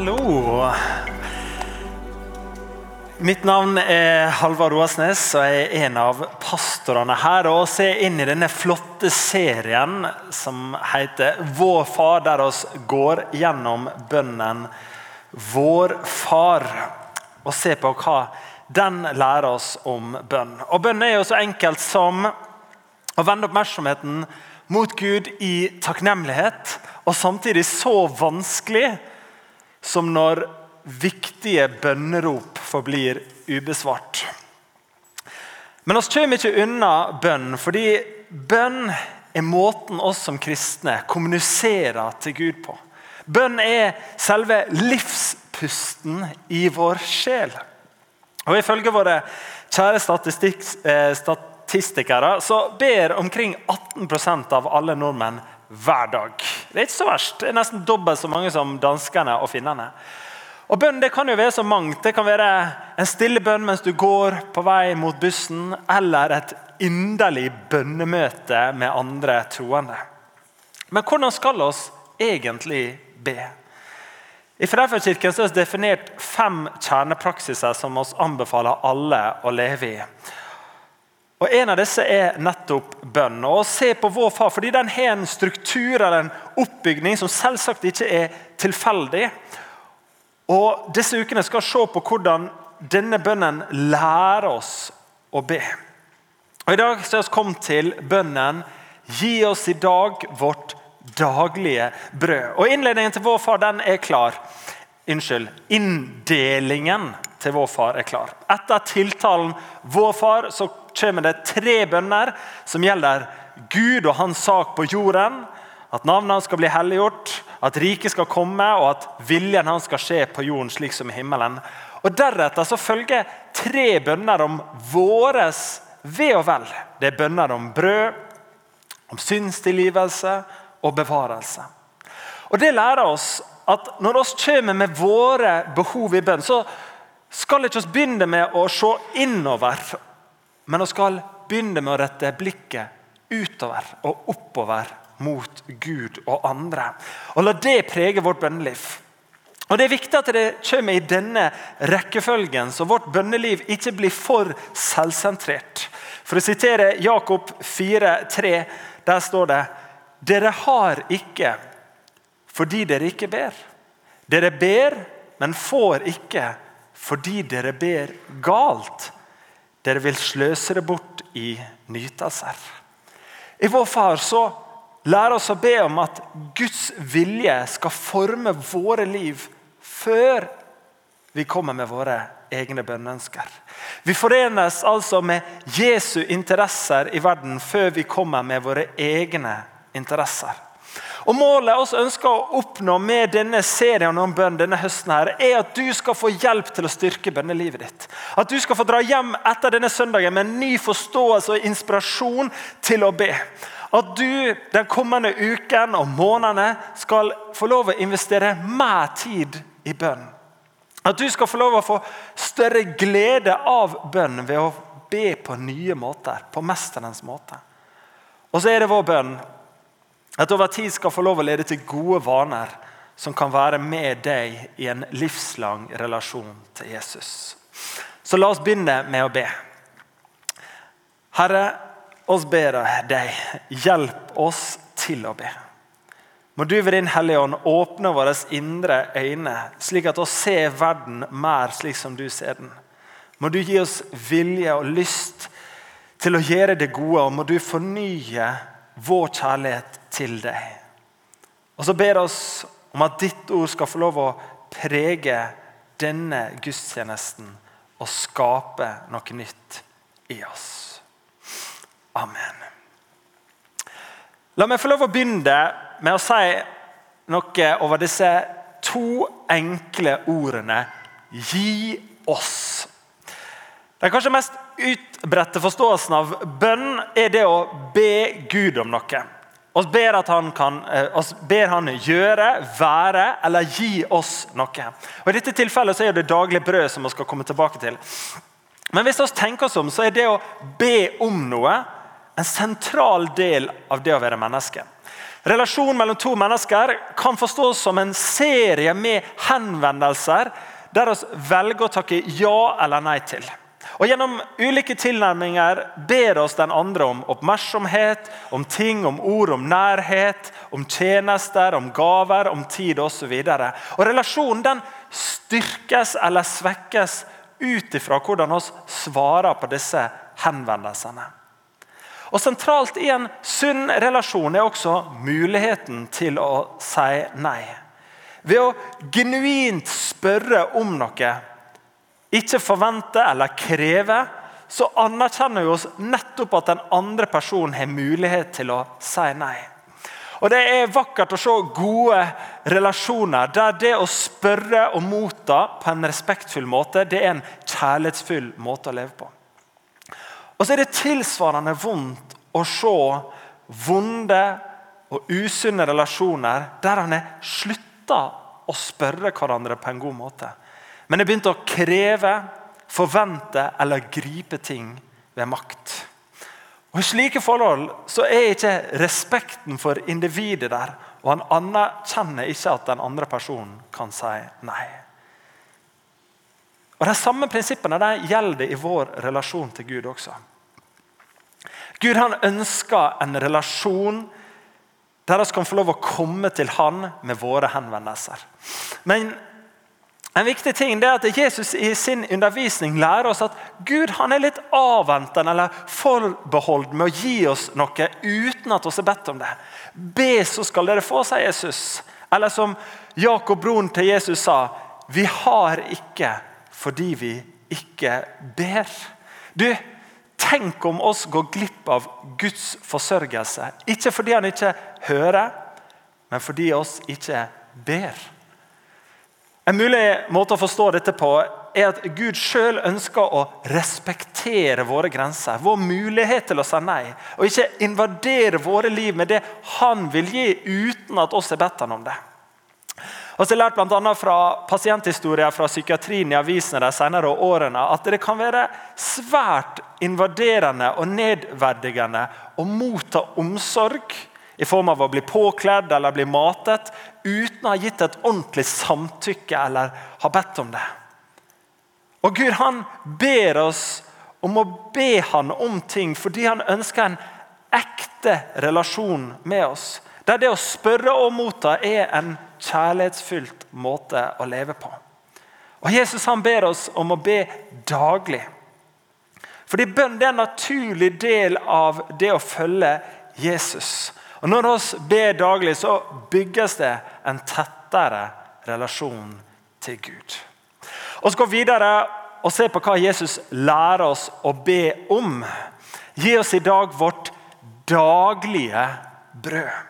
Hallo. Mitt navn er Halvard Roasnes, og jeg er en av pastorene her. og ser inn i denne flotte serien som heter 'Vår Far', der oss går gjennom bønnen 'Vår Far' og ser på hva den lærer oss om bønn. Og Bønn er jo så enkelt som å vende oppmerksomheten mot Gud i takknemlighet, og samtidig så vanskelig som når viktige bønnerop forblir ubesvart. Men vi kommer ikke unna bønn, fordi bønn er måten oss som kristne kommuniserer til Gud på. Bønn er selve livspusten i vår sjel. Og Ifølge våre kjære eh, statistikere så ber omkring 18% av alle nordmenn hver dag. Det er ikke så verst. Det er nesten dobbelt så mange som danskene og finnene. Og Bønn det kan jo være så mangt. Det kan være en stille bønn mens du går på vei mot bussen, eller et inderlig bønnemøte med andre troende. Men hvordan skal oss egentlig be? I Freifjordkirken er det definert fem kjernepraksiser som oss anbefaler alle å leve i. Og En av disse er nettopp bønn. Og se på vår far, fordi Den har en struktur eller en oppbygning som selvsagt ikke er tilfeldig. Og Disse ukene skal se på hvordan denne bønnen lærer oss å be. Og I dag har vi kommet til bønnen 'Gi oss i dag vårt daglige brød'. Og Innledningen til vår far den er klar. Unnskyld. Inndelingen til vår far er klar. Etter tiltalen 'Vår far' så kommer det tre bønner som gjelder Gud og hans sak på jorden. At navnet hans skal bli helliggjort, at riket skal komme, og at viljen hans skal skje på jorden slik som i himmelen. Og Deretter så følger tre bønner om våres ve og vel. Det er bønner om brød, om synstilgivelse og bevarelse. Og Det lærer oss at når vi kommer med våre behov i bønn, så skal ikke oss begynne med å se innover men vi skal begynne med å rette blikket utover og oppover mot Gud og andre. Og La det prege vårt bønneliv. Og Det er viktig at det kommer i denne rekkefølgen, så vårt bønneliv ikke blir for selvsentrert. For å sitere Jakob 4,3, der står det Dere har ikke fordi dere ikke ber. Dere ber, men får ikke fordi dere ber galt dere vil sløse det bort i nytelser. I vår far så lærer oss å be om at Guds vilje skal forme våre liv før vi kommer med våre egne bønneønsker. Vi forenes altså med Jesu interesser i verden før vi kommer med våre egne interesser. Og Målet vi ønsker å oppnå med denne serien om bønn denne høsten her, er at du skal få hjelp til å styrke bønnelivet ditt. At du skal få dra hjem etter denne søndagen med en ny forståelse og inspirasjon til å be. At du den kommende uken og månedene skal få lov å investere mer tid i bønn. At du skal få lov å få større glede av bønn ved å be på nye måter, på mesterens måte. Og så er det vår bønn at over tid skal få lov å lede til gode vaner som kan være med deg i en livslang relasjon til Jesus. Så la oss begynne med å be. Herre, oss ber deg, hjelp oss til å be. Må du ved din Hellige Ånd åpne våre indre øyne, slik at vi ser verden mer slik som du ser den. Må du gi oss vilje og lyst til å gjøre det gode, og må du fornye vår kjærlighet til deg. Og så ber oss om at ditt ord skal få lov å prege denne gudstjenesten og skape noe nytt i oss. Amen. La meg få lov å begynne med å si noe over disse to enkle ordene 'gi oss'. Den kanskje mest utbredte forståelsen av bønn er det å be Gud om noe. Vi ber, kan, eh, ber han gjøre, være eller gi oss noe. Og I dette tilfellet er det daglig brød som vi skal komme tilbake til. Men hvis vi tenker oss om, så er det å be om noe en sentral del av det å være menneske. Relasjonen mellom to mennesker kan forstås som en serie med henvendelser der vi velger å takke ja eller nei til. Og Gjennom ulike tilnærminger ber oss den andre om oppmerksomhet, om ting, om ord, om nærhet, om tjenester, om gaver, om tid osv. Relasjonen den styrkes eller svekkes ut ifra hvordan vi svarer på disse henvendelsene. Og Sentralt i en sunn relasjon er også muligheten til å si nei. Ved å genuint spørre om noe, ikke forvente eller kreve, så anerkjenner vi oss nettopp at den andre personen har mulighet til å si nei. Og Det er vakkert å se gode relasjoner der det å spørre og motta på en respektfull måte, det er en kjærlighetsfull måte å leve på. Og så er det tilsvarende vondt å se vonde og usunne relasjoner der han har slutta å spørre hverandre på en god måte. Men jeg begynte å kreve, forvente eller gripe ting ved makt. Og I slike forhold så er ikke respekten for individet der. Og han anerkjenner ikke at den andre personen kan si nei. Og De samme prinsippene de gjelder i vår relasjon til Gud også. Gud han ønsker en relasjon der vi kan få lov å komme til han med våre henvendelser. Men en viktig ting er at Jesus i sin undervisning lærer oss at Gud er litt avventende eller forbeholden med å gi oss noe uten at vi har bedt om det. Be, så skal dere få, sier Jesus. Eller som Jakob, broren til Jesus, sa, vi har ikke fordi vi ikke ber. Du, Tenk om oss går glipp av Guds forsørgelse. Ikke fordi han ikke hører, men fordi oss ikke ber. En mulig måte å forstå dette på er at Gud sjøl ønsker å respektere våre grenser, vår mulighet til å si nei, og ikke invadere våre liv med det han vil gi, uten at oss er bedt han om det. Og så har lært blant annet fra pasienthistorier fra psykiatrien i avisene de senere årene at det kan være svært invaderende og nedverdigende å motta omsorg i form av å bli påkledd eller bli matet uten å ha gitt et ordentlig samtykke eller ha bedt om det. Og Gud han ber oss om å be han om ting fordi han ønsker en ekte relasjon med oss. Der det å spørre og motta er en kjærlighetsfylt måte å leve på. Og Jesus han ber oss om å be daglig. Fordi Bønn er en naturlig del av det å følge Jesus. Og Når vi ber daglig, så bygges det en tettere relasjon til Gud. Vi går videre og ser på hva Jesus lærer oss å be om. Gi oss i dag vårt daglige brød.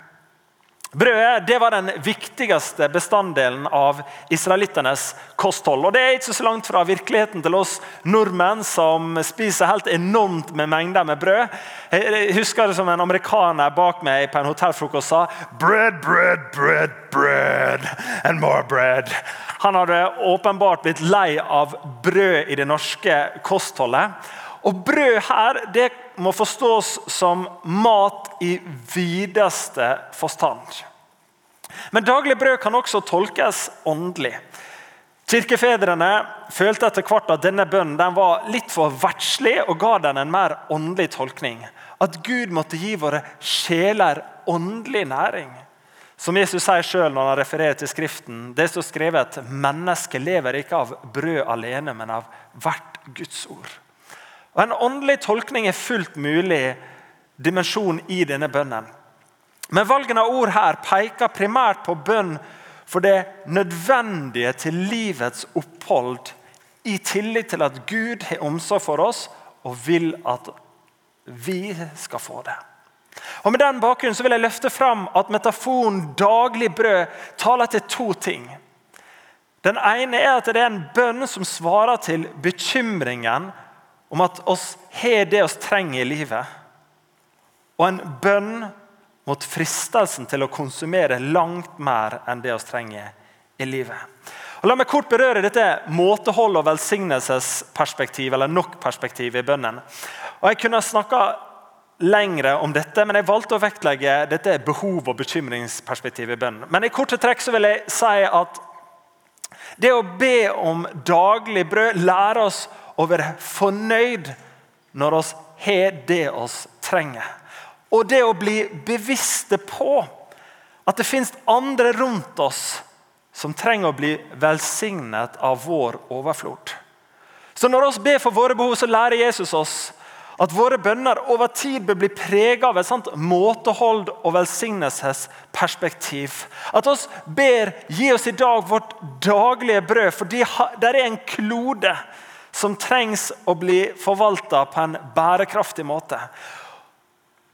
Brødet det var den viktigste bestanddelen av israelittenes kosthold. Og Det er ikke så langt fra virkeligheten til oss nordmenn som spiser helt enormt med mengder med brød. Jeg husker det som en amerikaner bak meg på en hotellfrokost sa «Bread, bread, bread, bread and more bread». Han hadde åpenbart blitt lei av brød i det norske kostholdet. Og Brød her det må forstås som mat i videste forstand. Men daglig brød kan også tolkes åndelig. Kirkefedrene følte etter hvert at denne bønnen var litt for verdslig og ga den en mer åndelig tolkning. At Gud måtte gi våre sjeler åndelig næring. Som Jesus sier selv når han refererer til Skriften, det står skrevet at mennesket lever ikke av brød alene, men av hvert Guds ord. Og En åndelig tolkning er fullt mulig dimensjon i denne bønnen. Men valgene av ord her peker primært på bønn for det nødvendige til livets opphold, i tillit til at Gud har omsorg for oss og vil at vi skal få det. Og Med den bakgrunnen vil jeg løfte fram at metaforen 'daglig brød' taler til to ting. Den ene er at det er en bønn som svarer til bekymringen om at oss har det oss trenger i livet. Og en bønn mot fristelsen til å konsumere langt mer enn det vi trenger i livet. Og la meg kort berøre dette måtehold- og velsignelsesperspektivet eller nok-perspektivet i bønnen. Og Jeg kunne snakka lengre om dette, men jeg valgte å vektlegge dette behov- og bekymringsperspektivet i bønnen. Men i korte trekk så vil jeg si at det å be om daglig brød lærer oss å være fornøyd når oss har det oss trenger. Og det å bli bevisste på at det fins andre rundt oss som trenger å bli velsignet av vår overflod. Så Når vi ber for våre behov, så lærer Jesus oss at våre bønner over tid bør bli preget av et sånt måtehold og velsignelsesperspektiv. At oss ber gi oss i dag vårt daglige brød, fordi det er en klode som trengs å bli forvalta på en bærekraftig måte.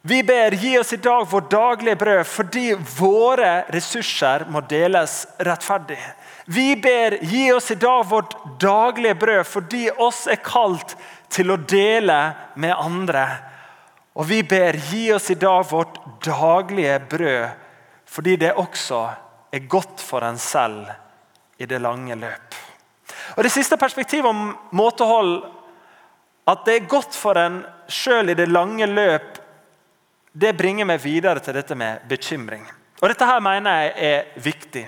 Vi ber gi oss i dag vårt daglige brød fordi våre ressurser må deles rettferdig. Vi ber gi oss i dag vårt daglige brød fordi oss er kalt til å dele med andre. Og vi ber gi oss i dag vårt daglige brød fordi det også er godt for en selv i det lange løp. Og Det siste perspektivet om måtehold, at det er godt for en sjøl i det lange løp det bringer meg videre til dette med bekymring. Og Dette her mener jeg er viktig.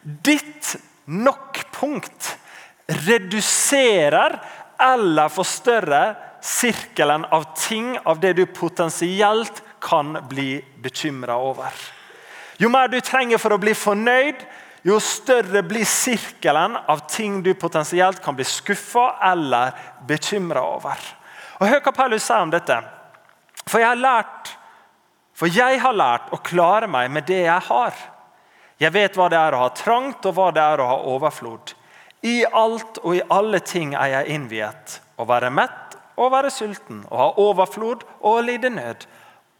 Ditt nok-punkt reduserer eller forstørrer sirkelen av ting av det du potensielt kan bli bekymra over. Jo mer du trenger for å bli fornøyd, jo større blir sirkelen av ting du potensielt kan bli skuffa eller bekymra over. Og Hør hva Paulus sier om dette. For jeg lært for jeg har lært å klare meg med det jeg har. Jeg vet hva det er å ha trangt, og hva det er å ha overflod. I alt og i alle ting er jeg innviet. Å være mett og være sulten, å ha overflod og lide nød.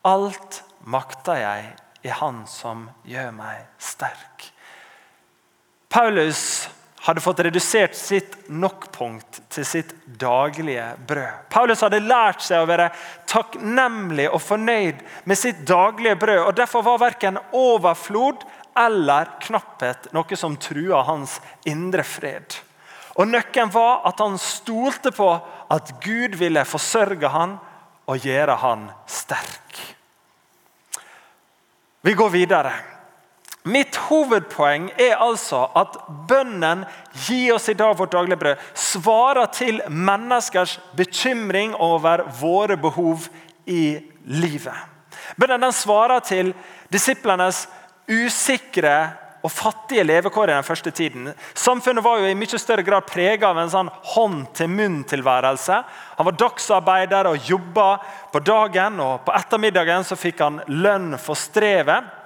Alt makter jeg i Han som gjør meg sterk. Paulus hadde fått redusert sitt nok-punkt til sitt daglige brød. Paulus hadde lært seg å være takknemlig og fornøyd med sitt daglige brød. og Derfor var verken overflod eller knapphet noe som trua hans indre fred. Og Nøkkelen var at han stolte på at Gud ville forsørge han og gjøre han sterk. Vi går videre. Mitt hovedpoeng er altså at bønnen 'gi oss i dag vårt daglige brød' svarer til menneskers bekymring over våre behov i livet. Bønnen svarer til disiplenes usikre og fattige levekår i den første tiden. Samfunnet var jo i mye større grad preget av en sånn hånd-til-munn-tilværelse. Han var dagsarbeider og jobba på dagen, og på ettermiddagen så fikk han lønn for strevet.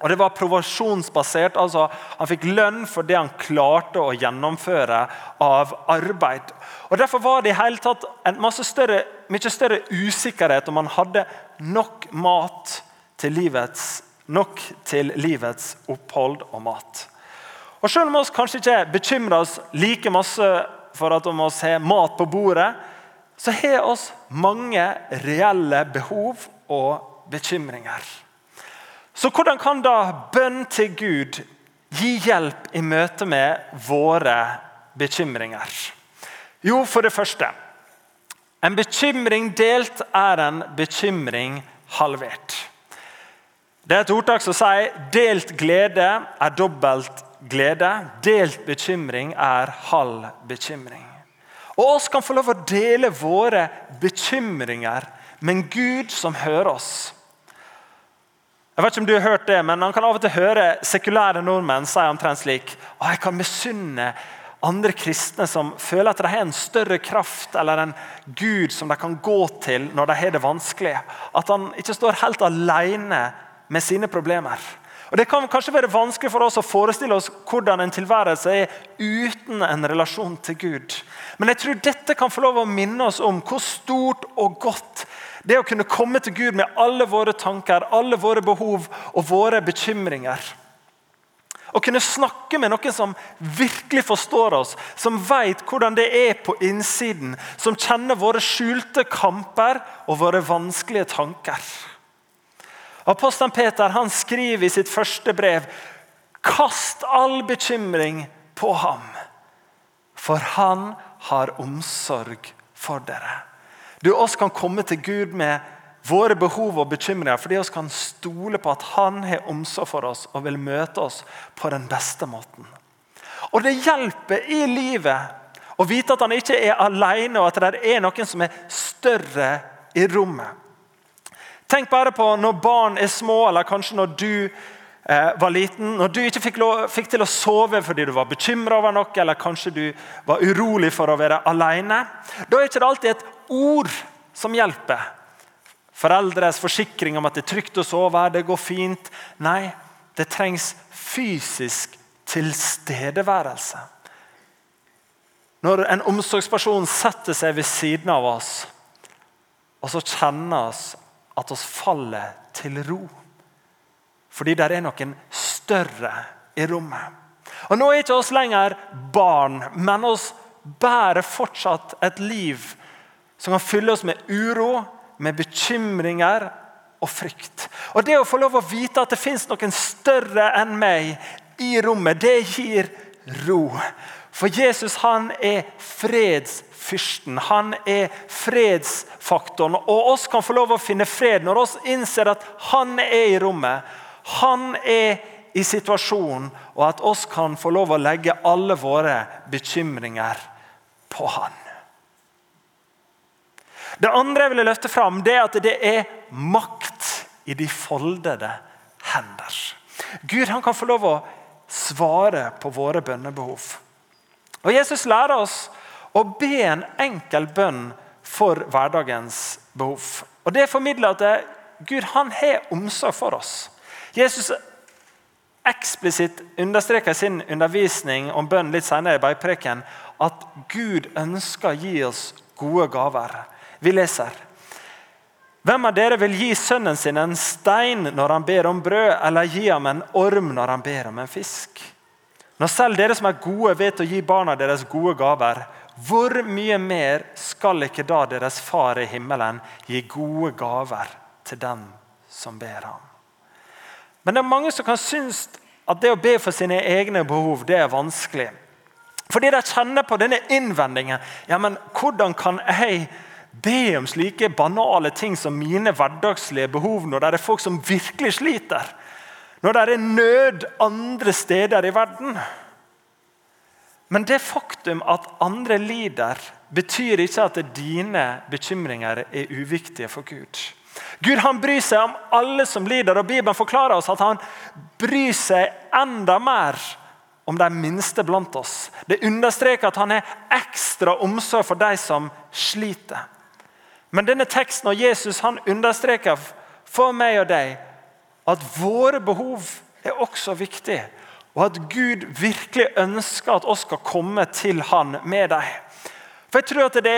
Og Det var provasjonsbasert. altså Han fikk lønn for det han klarte å gjennomføre av arbeid. Og Derfor var det i hele tatt en masse større, mye større usikkerhet om han hadde nok mat til livets, nok til livets opphold og mat. Og Selv om vi kanskje ikke bekymrer oss like masse for at om vi har mat på bordet, så har vi mange reelle behov og bekymringer. Så hvordan kan da bønn til Gud gi hjelp i møte med våre bekymringer? Jo, for det første En bekymring delt er en bekymring halvert. Det er et ordtak som sier 'delt glede er dobbelt glede'. Delt bekymring er halv bekymring. Og oss kan få lov å dele våre bekymringer med en Gud som hører oss. Jeg vet ikke om du har hørt det, men Han kan av og til høre sekulære nordmenn si omtrent slik å, Jeg kan misunne andre kristne som føler at de har en større kraft eller en Gud som de kan gå til når de har det vanskelig. At han ikke står helt alene med sine problemer. Og Det kan kanskje være vanskelig for oss å forestille oss hvordan en tilværelse er uten en relasjon til Gud. Men jeg tror dette kan få lov å minne oss om hvor stort og godt det å kunne komme til Gud med alle våre tanker, alle våre behov og våre bekymringer. Å kunne snakke med noen som virkelig forstår oss, som vet hvordan det er på innsiden, som kjenner våre skjulte kamper og våre vanskelige tanker. Apostelen Peter han skriver i sitt første brev Kast all bekymring på ham, for han har omsorg for dere. Du oss kan komme til Gud med våre behov og bekymringer fordi vi kan stole på at Han har omsorg for oss og vil møte oss på den beste måten. Og det hjelper i livet å vite at han ikke er alene, og at det er noen som er større i rommet. Tenk bare på når barn er små, eller kanskje når du var liten. Når du ikke fikk, lov, fikk, til å sove fordi du var bekymra over noe, eller kanskje du var urolig for å være alene. Da er det ikke alltid et ord som hjelper. Foreldres forsikring om at det er trygt å sove, det går fint. Nei, det trengs fysisk tilstedeværelse. Når en omsorgsperson setter seg ved siden av oss, og så kjenner oss at oss faller til ro. Fordi det er noen større i rommet. Og Nå er ikke oss lenger barn, men oss bærer fortsatt et liv som kan fylle oss med uro, med bekymringer og frykt. Og Det å få lov å vite at det fins noen større enn meg i rommet, det gir ro. For Jesus han er fredsfyrsten. Han er fredsfaktoren. Og oss kan få lov å finne fred når oss innser at han er i rommet. Han er i situasjonen, og at oss kan få lov å legge alle våre bekymringer på han. Det andre jeg vil løfte fram, det er at det er makt i de foldede hender. Gud han kan få lov å svare på våre bønnebehov. Og Jesus lærer oss å be en enkel bønn for hverdagens behov. Og Det formidler at Gud han har omsorg for oss. Jesus eksplisitt understreker sin undervisning om bønn litt senere i Bergpreken at Gud ønsker å gi oss gode gaver. Vi leser hvem av dere vil gi sønnen sin en stein når han ber om brød, eller gi ham en orm når han ber om en fisk? Når selv dere som er gode, vet å gi barna deres gode gaver, hvor mye mer skal ikke da deres far i himmelen gi gode gaver til den som ber ham? Men det er mange som kan synes at det å be for sine egne behov det er vanskelig. Fordi de kjenner på denne innvendingen. Ja, men hvordan kan jeg be om slike banale ting som mine hverdagslige behov når det er folk som virkelig sliter. Når det er nød andre steder i verden. Men det faktum at andre lider, betyr ikke at dine bekymringer er uviktige for Gud. Gud han bryr seg om alle som lider, og Bibelen forklarer oss at han bryr seg enda mer om de minste blant oss. Det understreker at han har ekstra omsorg for de som sliter. Men denne teksten og Jesus han understreker for meg og deg at våre behov er også viktige. Og at Gud virkelig ønsker at oss skal komme til Han med dem. For jeg tror at det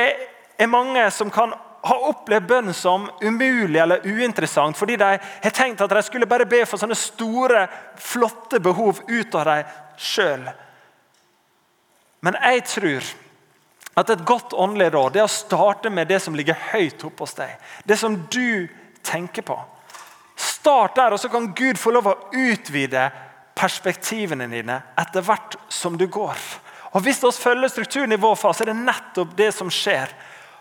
er mange som kan ha opplevd bønn som umulig eller uinteressant fordi de har tenkt at de skulle bare be for sånne store, flotte behov ut av dem sjøl. Men jeg tror at et godt åndelig råd er å starte med det som ligger høyt oppe hos deg. Det som du tenker på. Start der, og så kan Gud få lov å utvide perspektivene dine etter hvert som du går. Og Hvis vi følger strukturen i vår fase, er det nettopp det som skjer.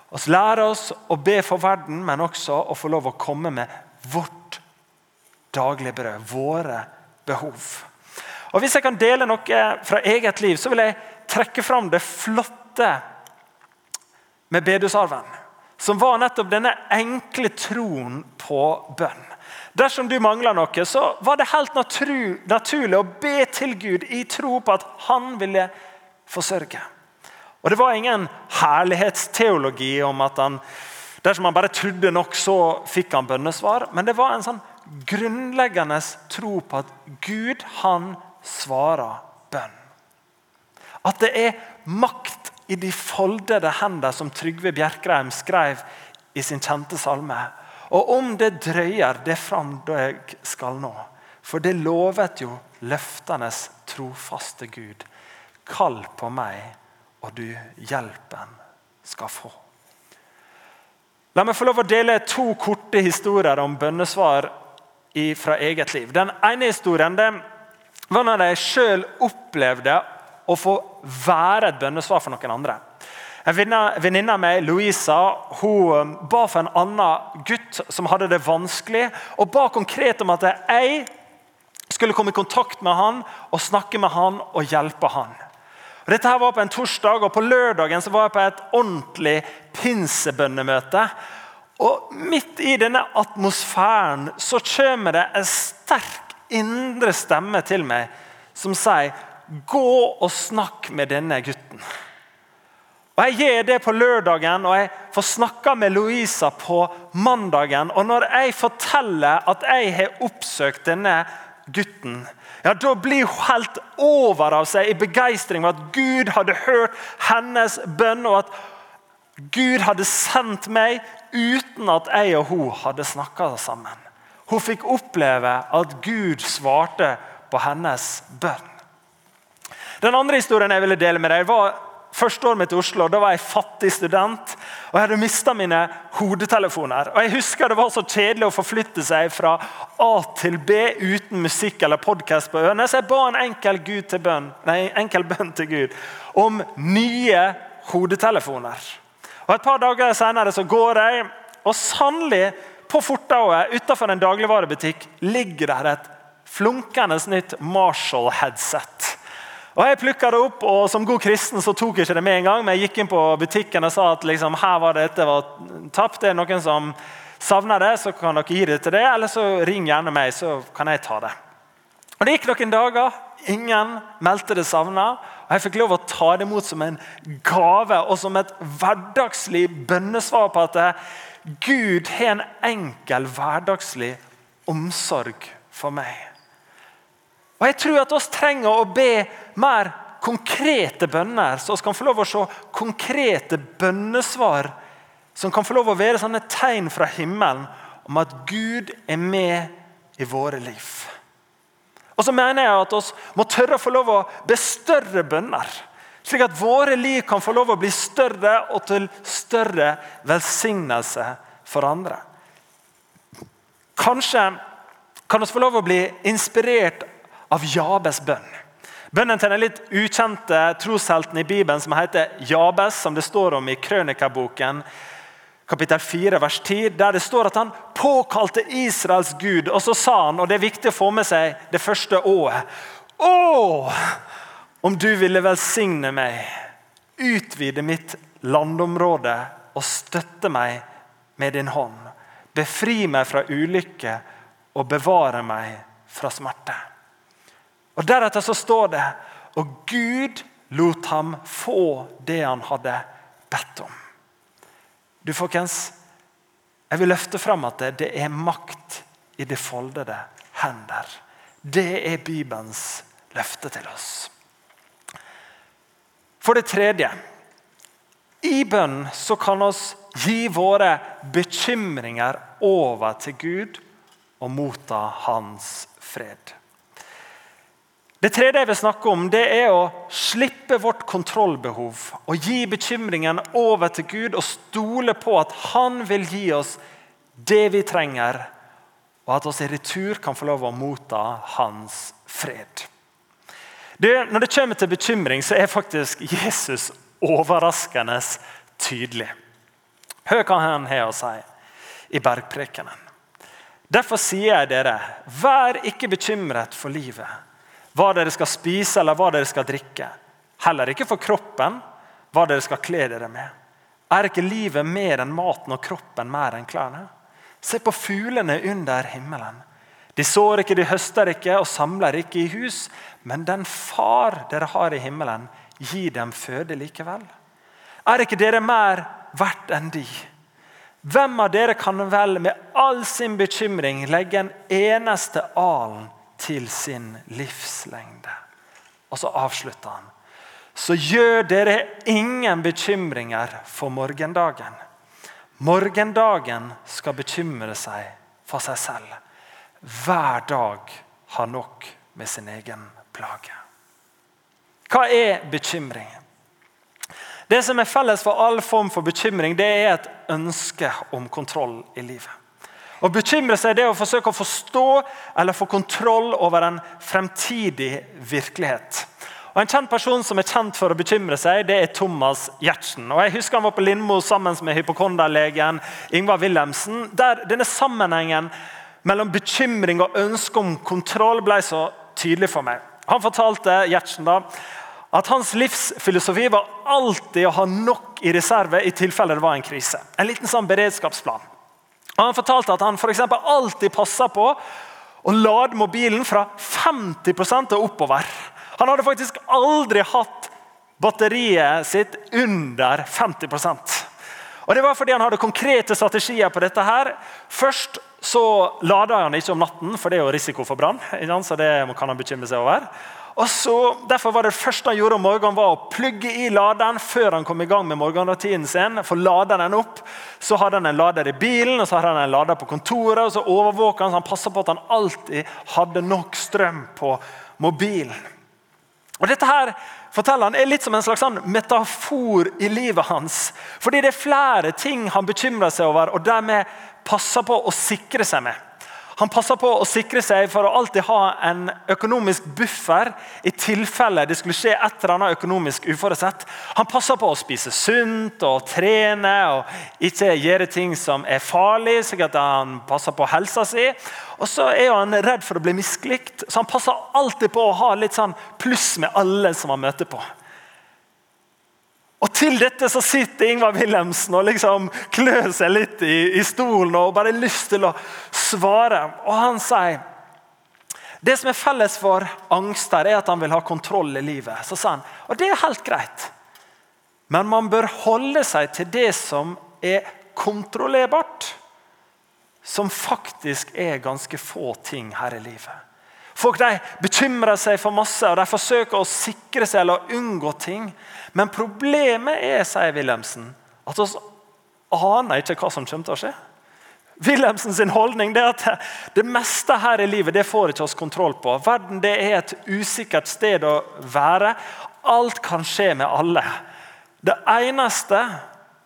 Vi lærer oss å be for verden, men også å få lov å komme med vårt daglige brød. Våre behov. Og Hvis jeg kan dele noe fra eget liv, så vil jeg trekke fram det flotte med bedusarven. Som var nettopp denne enkle troen på bønn. Dersom du mangler noe, så var det helt naturlig å be til Gud i tro på at han ville forsørge. Og Det var ingen herlighetsteologi om at han, dersom han bare trodde nok, så fikk han bønnesvar. Men det var en sånn grunnleggende tro på at Gud han svarer bønn. At det er makt i de foldede hender, som Trygve Bjerkreim skrev i sin kjente salme. Og om det drøyer, det fram da jeg skal nå. For det lovet jo løftenes trofaste Gud. Kall på meg, og du hjelpen skal få. La meg få lov å dele to korte historier om bønnesvar fra eget liv. Den ene historien det var når jeg sjøl opplevde å få være et bønnesvar for noen andre. En venninne av meg, Louisa, hun um, ba for en annen gutt som hadde det vanskelig, og ba konkret om at jeg skulle komme i kontakt med han og snakke med han og hjelpe han. Og dette her var på en torsdag, og på lørdagen så var jeg på et ordentlig pinsebønnemøte. Og Midt i denne atmosfæren så kommer det en sterk indre stemme til meg som sier Gå og snakk med denne gutten. Og Jeg gjør det på lørdagen, og jeg får snakka med Louisa på mandagen. Og når jeg forteller at jeg har oppsøkt denne gutten, ja, da blir hun helt over av seg i begeistring over at Gud hadde hørt hennes bønn, og at Gud hadde sendt meg uten at jeg og hun hadde snakka sammen. Hun fikk oppleve at Gud svarte på hennes bønn. Den andre historien jeg ville dele med deg, var første året mitt i Oslo da var jeg fattig student. og Jeg hadde mista mine hodetelefoner. Og jeg husker Det var så kjedelig å forflytte seg fra A til B uten musikk eller podkast på ørene, så jeg ba en enkel, bønn, nei, enkel bønn til Gud om nye hodetelefoner. Og Et par dager senere så går jeg, og sannelig, på fortauet utenfor en dagligvarebutikk ligger der et flunkende nytt Marshall-headset. Og Jeg plukka det opp, og som god kristen så tok jeg ikke det med en gang. Men jeg gikk inn på butikken og sa at liksom, her var dette var tapt. Det er noen som savner det, så kan dere gi det til det. Eller så ring gjerne meg, så kan jeg ta det. Og Det gikk noen dager. Ingen meldte det savna. Og jeg fikk lov å ta det imot som en gave og som et hverdagslig bønnesvar på at Gud har en enkel, hverdagslig omsorg for meg. Og Jeg tror at oss trenger å be mer konkrete bønner, så vi kan få lov å se konkrete bønnesvar som kan få lov å være sånne tegn fra himmelen om at Gud er med i våre liv. Og så mener jeg at oss må tørre å få lov å be større bønner. Slik at våre liv kan få lov å bli større og til større velsignelse for andre. Kanskje kan vi få lov å bli inspirert av Jabes bønn. Bønnen til den litt ukjente troshelten i Bibelen som heter Jabes, som det står om i Krønikaboken, kapittel 4, vers 10, der det står at han påkalte Israels Gud. Og så sa han, og det er viktig å få med seg det første å-et Å, om du ville velsigne meg, utvide mitt landområde og støtte meg med din hånd. Befri meg fra ulykke og bevare meg fra smerte. Og Deretter så står det og Gud lot ham få det han hadde bedt om. Du folkens, Jeg vil løfte fram at det, det er makt i de foldede hender. Det er Bibelens løfte til oss. For det tredje i bønn så kan oss gi våre bekymringer over til Gud og motta hans fred. Det tredje jeg vil snakke om, det er å slippe vårt kontrollbehov og gi bekymringen over til Gud og stole på at Han vil gi oss det vi trenger, og at vi i retur kan få lov å motta Hans fred. Det, når det kommer til bekymring, så er faktisk Jesus overraskende tydelig. Hør hva han har å si i bergprekenen. Derfor sier jeg dere, vær ikke bekymret for livet hva dere skal spise eller hva dere skal drikke. Heller ikke for kroppen, hva dere skal kle dere med. Er ikke livet mer enn maten og kroppen mer enn klærne? Se på fuglene under himmelen. De sår ikke, de høster ikke og samler ikke i hus, men den far dere har i himmelen, gir dem føde likevel. Er ikke dere mer verdt enn de? Hvem av dere kan vel med all sin bekymring legge en eneste alen til sin livslengde. Og så avslutter han. Så gjør dere ingen bekymringer for morgendagen. Morgendagen skal bekymre seg for seg selv. Hver dag har nok med sin egen plage. Hva er bekymring? Det som er felles for all form for bekymring, det er et ønske om kontroll i livet. Å bekymre seg det er å forsøke å forstå eller få kontroll over en fremtidig virkelighet. Og En kjent person som er kjent for å bekymre seg, det er Thomas Giertsen. Og jeg husker Han var på Lindmo sammen med hypokonderlegen Ingvar Wilhelmsen. der denne sammenhengen mellom bekymring og ønske om kontroll ble så tydelig for meg. Han fortalte Gjertsen da, at hans livsfilosofi var alltid å ha nok i reserve i tilfelle det var en krise. En liten sånn beredskapsplan. Han fortalte at han for alltid passa på å lade mobilen fra 50% og oppover. Han hadde faktisk aldri hatt batteriet sitt under 50% Og Det var fordi han hadde konkrete strategier på dette. her. Først så lada han ikke om natten, for det er jo risiko for brann. Så det kan han bekymre seg over. Og så, derfor var Det første han gjorde om morgenen var å plugge i laderen før han kom i gang med morgenrutinen sin. for lader den opp. Så hadde han en lader i bilen og så hadde han en lader på kontoret. og så overvåka han, så han passa på at han alltid hadde nok strøm på mobilen. Og Dette her forteller han er litt som en slags sånn metafor i livet hans. Fordi det er flere ting han bekymrer seg over og dermed passer på å sikre seg med. Han passer på å sikre seg for å alltid ha en økonomisk buffer i tilfelle det skulle skje et eller annet økonomisk uforutsett. Han passer på å spise sunt og trene og ikke gjøre ting som er farlig, at han passer på helsa si. Og så er han redd for å bli mislikt, så han passer alltid på å ha litt sånn pluss med alle som han møter på. Og Til dette så sitter Ingvar Wilhelmsen og liksom klør seg litt i, i stolen og bare har lyst til å svare. Og Han sier det som er felles for angster, er at han vil ha kontroll i livet. Så sa han, og Det er helt greit, men man bør holde seg til det som er kontrollerbart. Som faktisk er ganske få ting her i livet. Folk de bekymrer seg for masse og de forsøker å sikre seg eller unngå ting. Men problemet er, sier Wilhelmsen, at vi aner ikke hva som kommer til å skje. Wilhelmsen sin holdning er at det meste her i livet det får ikke oss kontroll på. Verden det er et usikkert sted å være. Alt kan skje med alle. Det eneste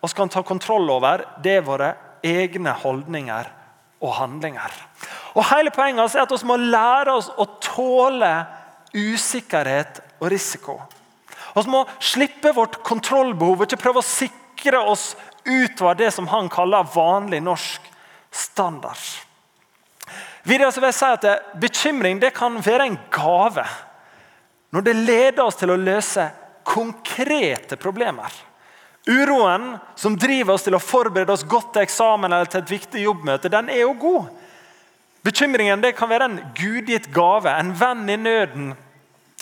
vi kan ta kontroll over, det er våre egne holdninger og handlinger. Og Hele poenget er at vi må lære oss å tåle usikkerhet og risiko. Vi må slippe vårt kontrollbehov og ikke prøve å sikre oss utover det som han kaller vanlig norsk standard. Videre vil jeg si at Bekymring kan være en gave når det leder oss til å løse konkrete problemer. Uroen som driver oss til å forberede oss godt til eksamen eller til et viktig jobbmøte, den er jo god. Bekymringen det kan være en gudgitt gave, en venn i nøden,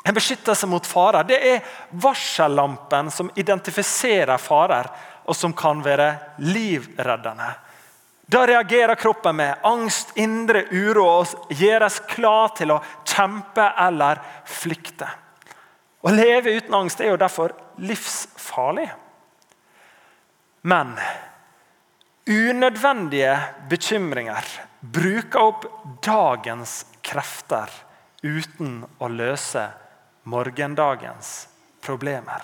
en beskyttelse mot farer. Det er varsellampen som identifiserer farer, og som kan være livreddende. Da reagerer kroppen med angst, indre uro og gjøres klar til å kjempe eller flykte. Å leve uten angst er jo derfor livsfarlig. Men unødvendige bekymringer bruker opp dagens krefter uten å løse morgendagens problemer.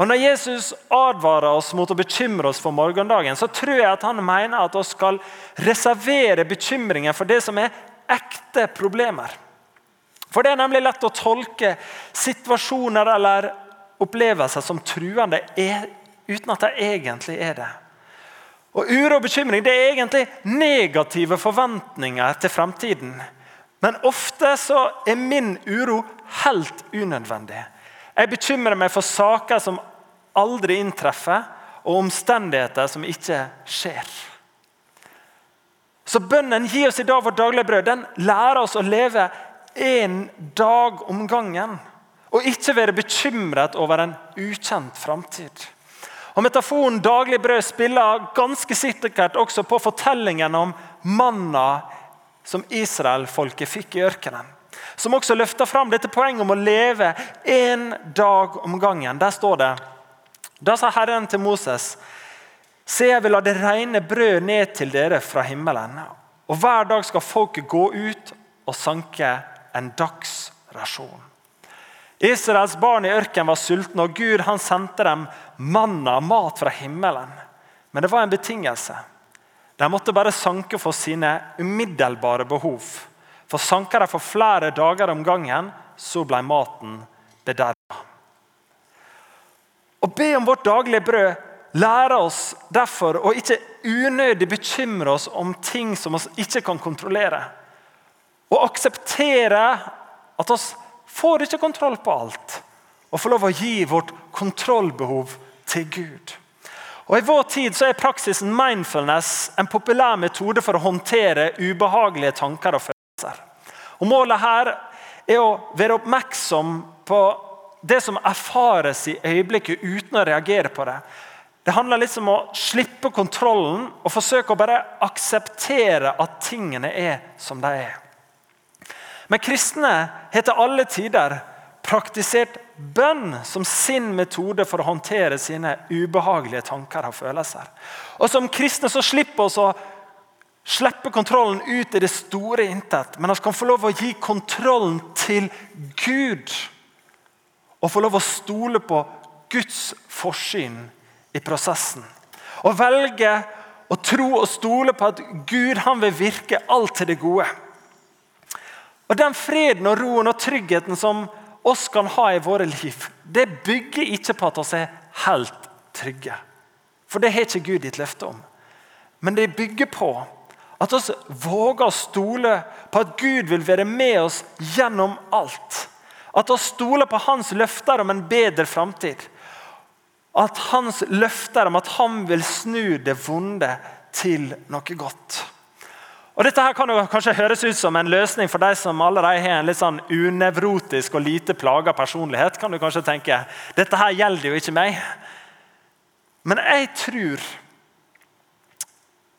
Og Når Jesus advarer oss mot å bekymre oss for morgendagen, så tror jeg at han mener at vi skal reservere bekymringen for det som er ekte problemer. For Det er nemlig lett å tolke situasjoner eller opplevelser som truende uten at de egentlig er det. Og Uro og bekymring det er egentlig negative forventninger til fremtiden. Men ofte så er min uro helt unødvendig. Jeg bekymrer meg for saker som aldri inntreffer, og omstendigheter som ikke skjer. Så bønnen 'Gi oss i dag vårt daglige brød' den lærer oss å leve en dag om gangen. Og ikke være bekymret over en ukjent framtid. Og Metaforen 'daglig brød' spiller ganske sikkert også på fortellingen om manna som Israelfolket fikk i ørkenen. Som også løfter fram dette poenget om å leve én dag om gangen. Der står det Da sa Herren til Moses.: Se, jeg vil la det regne brød ned til dere fra himmelen. Og hver dag skal folket gå ut og sanke en dagsrasjon. Israels barn i ørkenen var sultne, og Gud han sendte dem manna, mat fra himmelen. Men det var en betingelse. De måtte bare sanke for sine umiddelbare behov. For sanka de for flere dager om gangen, så ble maten bederva. Å be om vårt daglige brød lærer oss derfor å ikke unødig bekymre oss om ting som vi ikke kan kontrollere. Å akseptere at vi får ikke kontroll på alt. Og får lov å gi vårt kontrollbehov til Gud. Og I vår tid så er praksisen mindfulness en populær metode for å håndtere ubehagelige tanker og følelser. Og Målet her er å være oppmerksom på det som erfares i øyeblikket, uten å reagere på det. Det handler liksom om å slippe kontrollen og forsøke å bare akseptere at tingene er som de er. Men kristne har til alle tider praktisert bønn som sin metode for å håndtere sine ubehagelige tanker og følelser. Og Som kristne så slipper vi å slippe kontrollen ut i det store intet, men vi kan få lov å gi kontrollen til Gud. Og få lov å stole på Guds forsyn i prosessen. Og velge å tro og stole på at Gud han vil virke alt til det gode. Og Den freden og roen og tryggheten som oss kan ha i våre liv, det bygger ikke på at vi er helt trygge. For det har ikke Gud gitt løfte om. Men det bygger på at vi våger å stole på at Gud vil være med oss gjennom alt. At vi stoler på hans løfter om en bedre framtid. At hans løfter om at han vil snu det vonde til noe godt. Og Dette her kan jo kanskje høres ut som en løsning for de som allerede har en litt sånn unevrotisk og lite plaga personlighet. kan du kanskje tenke, Dette her gjelder jo ikke meg. Men jeg tror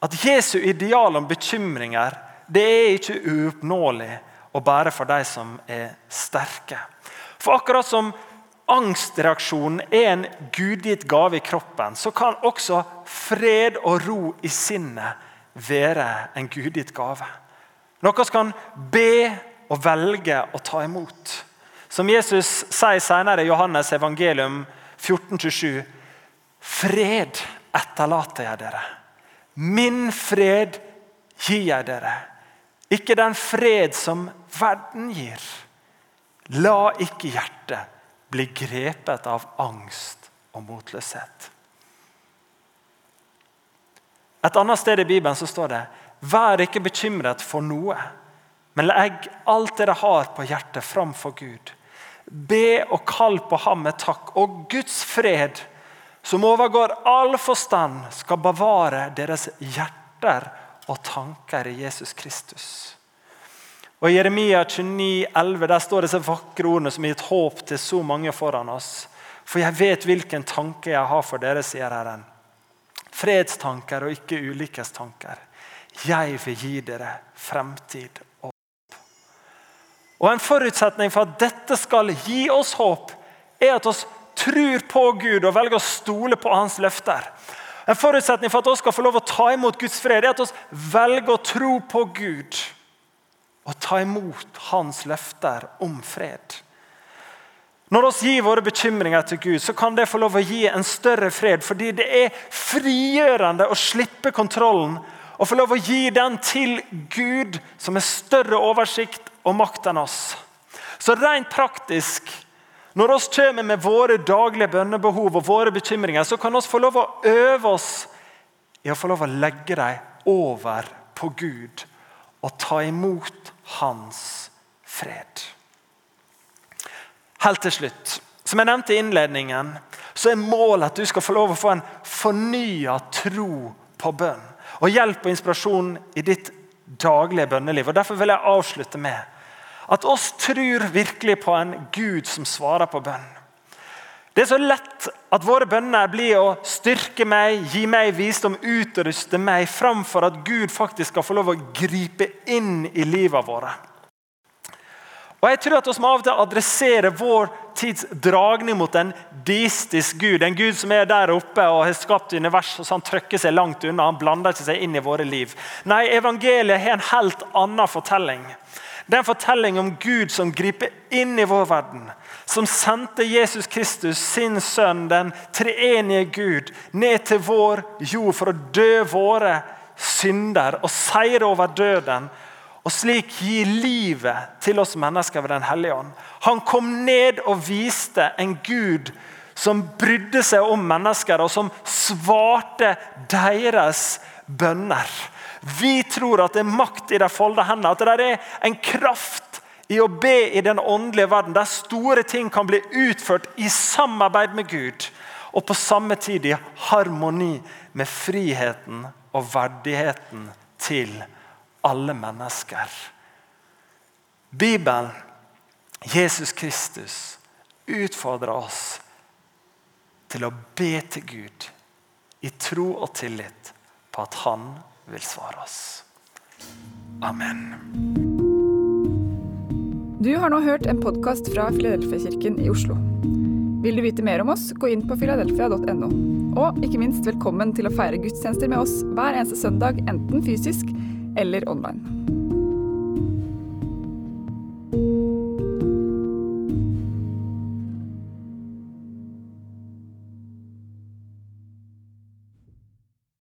at Jesu ideal om bekymringer det er ikke uoppnåelig å bære for de som er sterke. For akkurat som angstreaksjonen er en gudgitt gave i kroppen, så kan også fred og ro i sinnet være en gudgitt gave. Noe vi kan be og velge å ta imot. Som Jesus sier senere i Johannes evangelium 14-7, Fred etterlater jeg dere. Min fred gir jeg dere. Ikke den fred som verden gir. La ikke hjertet bli grepet av angst og motløshet. Et annet sted i Bibelen så står det Vær ikke bekymret for noe, men legg alt dere har på hjertet, framfor Gud. Be og kall på ham med takk, og Guds fred, som overgår all forstand, skal bevare deres hjerter og tanker i Jesus Kristus. Og I Jeremia 29, 11, der står disse vakre ordene som har gitt håp til så mange foran oss. For jeg vet hvilken tanke jeg har for dere, sier Herren fredstanker og ikke ulykkestanker. Jeg vil gi dere fremtid og håp. Og En forutsetning for at dette skal gi oss håp, er at vi tror på Gud og velger å stole på hans løfter. En forutsetning for at vi skal få lov å ta imot Guds fred, er at vi velger å tro på Gud og ta imot hans løfter om fred. Når vi gir våre bekymringer til Gud, så kan det få lov å gi en større fred. Fordi det er frigjørende å slippe kontrollen og få lov å gi den til Gud, som har større oversikt og makt enn oss. Så rent praktisk, når vi kommer med våre daglige bønnebehov og våre bekymringer, så kan vi få lov å øve oss i å få lov å legge dem over på Gud og ta imot hans fred. Helt til slutt. Som jeg nevnte i innledningen, så er målet at du skal få lov å få en fornya tro på bønn. Og hjelp og inspirasjon i ditt daglige bønneliv. Og Derfor vil jeg avslutte med at oss tror virkelig på en Gud som svarer på bønn. Det er så lett at våre bønner blir å styrke meg, gi meg visdom, utruste meg, framfor at Gud faktisk skal få lov å gripe inn i livet vårt. Og jeg tror at Vi må av og til adressere vår tids dragning mot en deistisk gud. En gud som er der oppe og har skapt universet, så han trykker seg langt unna. Han blander ikke seg inn i våre liv. Nei, Evangeliet har en helt annen fortelling. Det er en fortelling om Gud som griper inn i vår verden. Som sendte Jesus Kristus, sin sønn, den treenige Gud, ned til vår jord for å dø våre synder og seire over døden og slik gi livet til oss mennesker ved Den hellige ånd. Han kom ned og viste en Gud som brydde seg om mennesker, og som svarte deres bønner. Vi tror at det er makt i de folda hendene, at det er en kraft i å be i den åndelige verden, der store ting kan bli utført i samarbeid med Gud, og på samme tid i harmoni med friheten og verdigheten til alle mennesker. Bibelen, Jesus Kristus, utfordrer oss til å be til Gud i tro og tillit på at Han vil svare oss. Amen. Du har nå hørt en podkast fra Filadelfia-kirken i Oslo. Vil du vite mer om oss, gå inn på filadelfia.no. Og ikke minst velkommen til å feire gudstjenester med oss hver eneste søndag, enten fysisk eller online.